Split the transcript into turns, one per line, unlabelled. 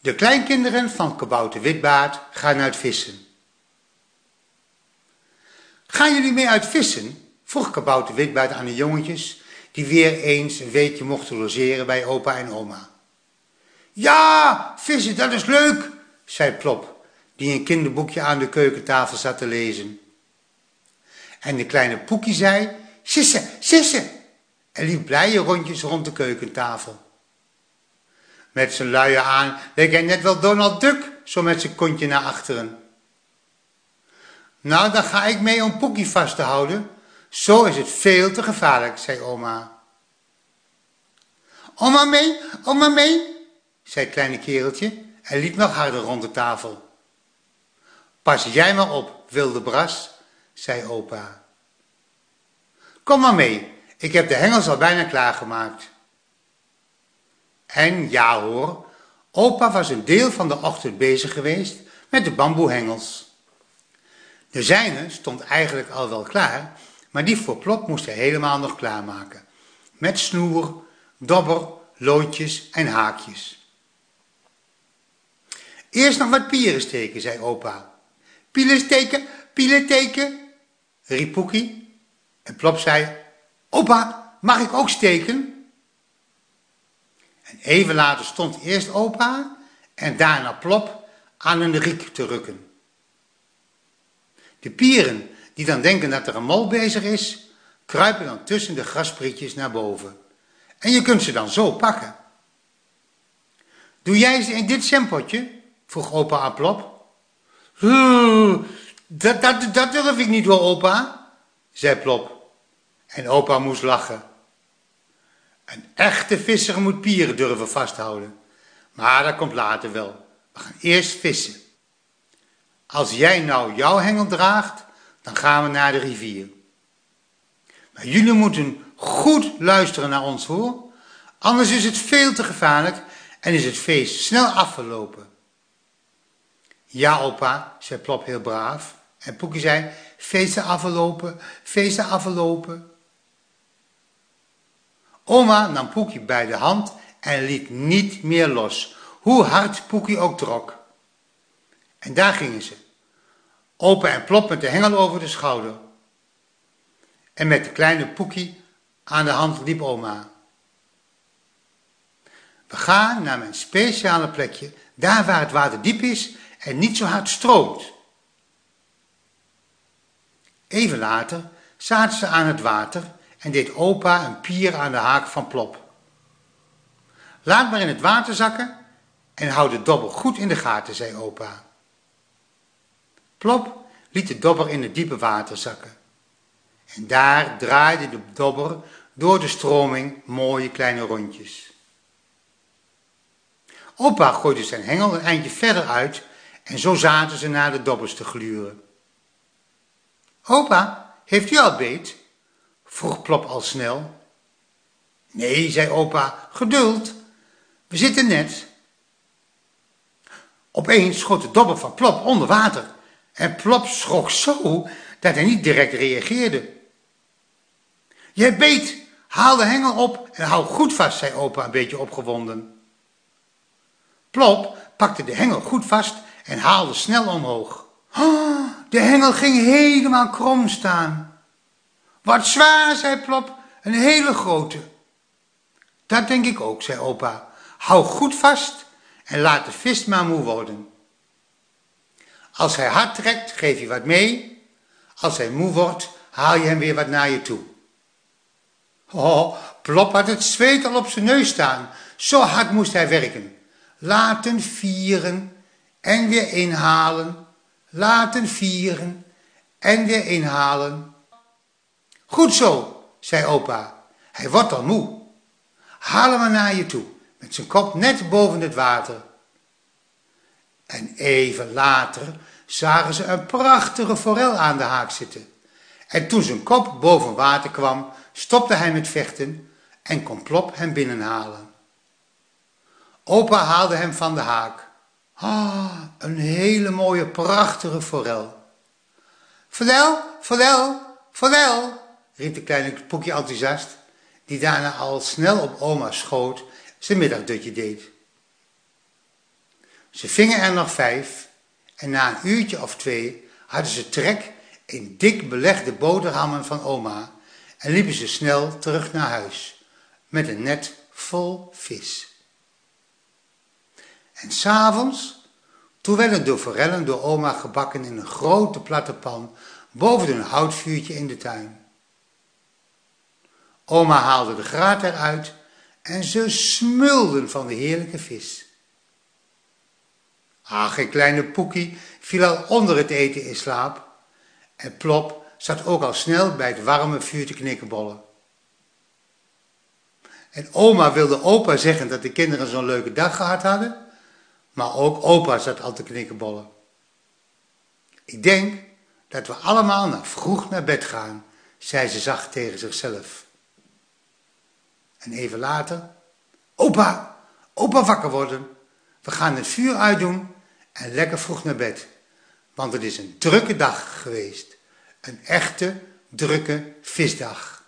De kleinkinderen van Kabouter Witbaard gaan uit vissen. Gaan jullie mee uit vissen? vroeg Kabouter Witbaard aan de jongetjes, die weer eens een weekje mochten logeren bij opa en oma. Ja, vissen, dat is leuk, zei Plop, die een kinderboekje aan de keukentafel zat te lezen. En de kleine Poekie zei, sisse, sisse, en liep blije rondjes rond de keukentafel. Met zijn luien aan leek hij net wel Donald Duck, zo met zijn kontje naar achteren. Nou, dan ga ik mee om Poekie vast te houden. Zo is het veel te gevaarlijk, zei oma. Oma mee, oma mee, zei het kleine kereltje en liep nog harder rond de tafel. Pas jij maar op, wilde bras, zei opa. Kom maar mee, ik heb de hengels al bijna klaargemaakt. En ja hoor, opa was een deel van de ochtend bezig geweest met de bamboehengels. De zijne stond eigenlijk al wel klaar, maar die voor Plop moest hij helemaal nog klaarmaken. Met snoer, dobber, loodjes en haakjes. Eerst nog wat pieren steken, zei opa. Pielen steken, pielen steken, riep Poekie. En Plop zei, opa, mag ik ook steken? En even later stond eerst opa en daarna Plop aan een riek te rukken. De pieren, die dan denken dat er een mol bezig is, kruipen dan tussen de grasprietjes naar boven. En je kunt ze dan zo pakken. Doe jij ze in dit sempotje? vroeg opa aan Plop. Dat, dat, dat durf ik niet hoor, opa, zei Plop. En opa moest lachen. Een echte visser moet pieren durven vasthouden. Maar dat komt later wel. We gaan eerst vissen. Als jij nou jouw hengel draagt, dan gaan we naar de rivier. Maar jullie moeten goed luisteren naar ons hoor. Anders is het veel te gevaarlijk en is het feest snel afgelopen. Ja, opa, zei Plop heel braaf. En Poekie zei, feesten afgelopen, feesten afgelopen. Oma nam Poekie bij de hand en liet niet meer los, hoe hard Poekie ook trok. En daar gingen ze. Opa en Plop met de hengel over de schouder. En met de kleine Poekie aan de hand liep oma. We gaan naar mijn speciale plekje, daar waar het water diep is en niet zo hard stroomt. Even later zaten ze aan het water en deed opa een pier aan de haak van Plop. Laat maar in het water zakken en houd de dobber goed in de gaten, zei opa. Plop liet de dobber in het diepe water zakken. En daar draaide de dobber door de stroming mooie kleine rondjes. Opa gooide zijn hengel een eindje verder uit en zo zaten ze naar de dobbers te gluren. Opa, heeft u al beet? Vroeg Plop al snel. Nee, zei opa, geduld, we zitten net. Opeens schoot de dobber van Plop onder water en Plop schrok zo dat hij niet direct reageerde. Jij beet, haal de hengel op en hou goed vast, zei opa een beetje opgewonden. Plop pakte de hengel goed vast en haalde snel omhoog. Oh, de hengel ging helemaal krom staan. Wat zwaar, zei Plop, een hele grote. Dat denk ik ook, zei opa. Hou goed vast en laat de vis maar moe worden. Als hij hard trekt, geef je wat mee. Als hij moe wordt, haal je hem weer wat naar je toe. Oh, Plop had het zweet al op zijn neus staan. Zo hard moest hij werken. Laten vieren en weer inhalen. Laten vieren en weer inhalen. Goed zo, zei opa. Hij wordt al moe. Haal hem maar naar je toe, met zijn kop net boven het water. En even later zagen ze een prachtige forel aan de haak zitten. En toen zijn kop boven water kwam, stopte hij met vechten en kon Plop hem binnenhalen. Opa haalde hem van de haak. Ah, een hele mooie, prachtige forel. Forel, forel, forel, riep de kleine Poekje enthousiast, die daarna al snel op oma's schoot zijn middagdutje deed. Ze vingen er nog vijf en na een uurtje of twee hadden ze trek in dik belegde boterhammen van oma en liepen ze snel terug naar huis met een net vol vis. En s'avonds, toen werden de forellen door oma gebakken in een grote platte pan boven een houtvuurtje in de tuin. Oma haalde de graat eruit en ze smulden van de heerlijke vis. Ach, kleine Poekie viel al onder het eten in slaap en Plop zat ook al snel bij het warme vuur te knikkenbollen. En oma wilde opa zeggen dat de kinderen zo'n leuke dag gehad hadden, maar ook opa zat al te knikkenbollen. Ik denk dat we allemaal naar vroeg naar bed gaan, zei ze zacht tegen zichzelf. En even later, opa, opa wakker worden. We gaan het vuur uitdoen en lekker vroeg naar bed. Want het is een drukke dag geweest. Een echte, drukke visdag.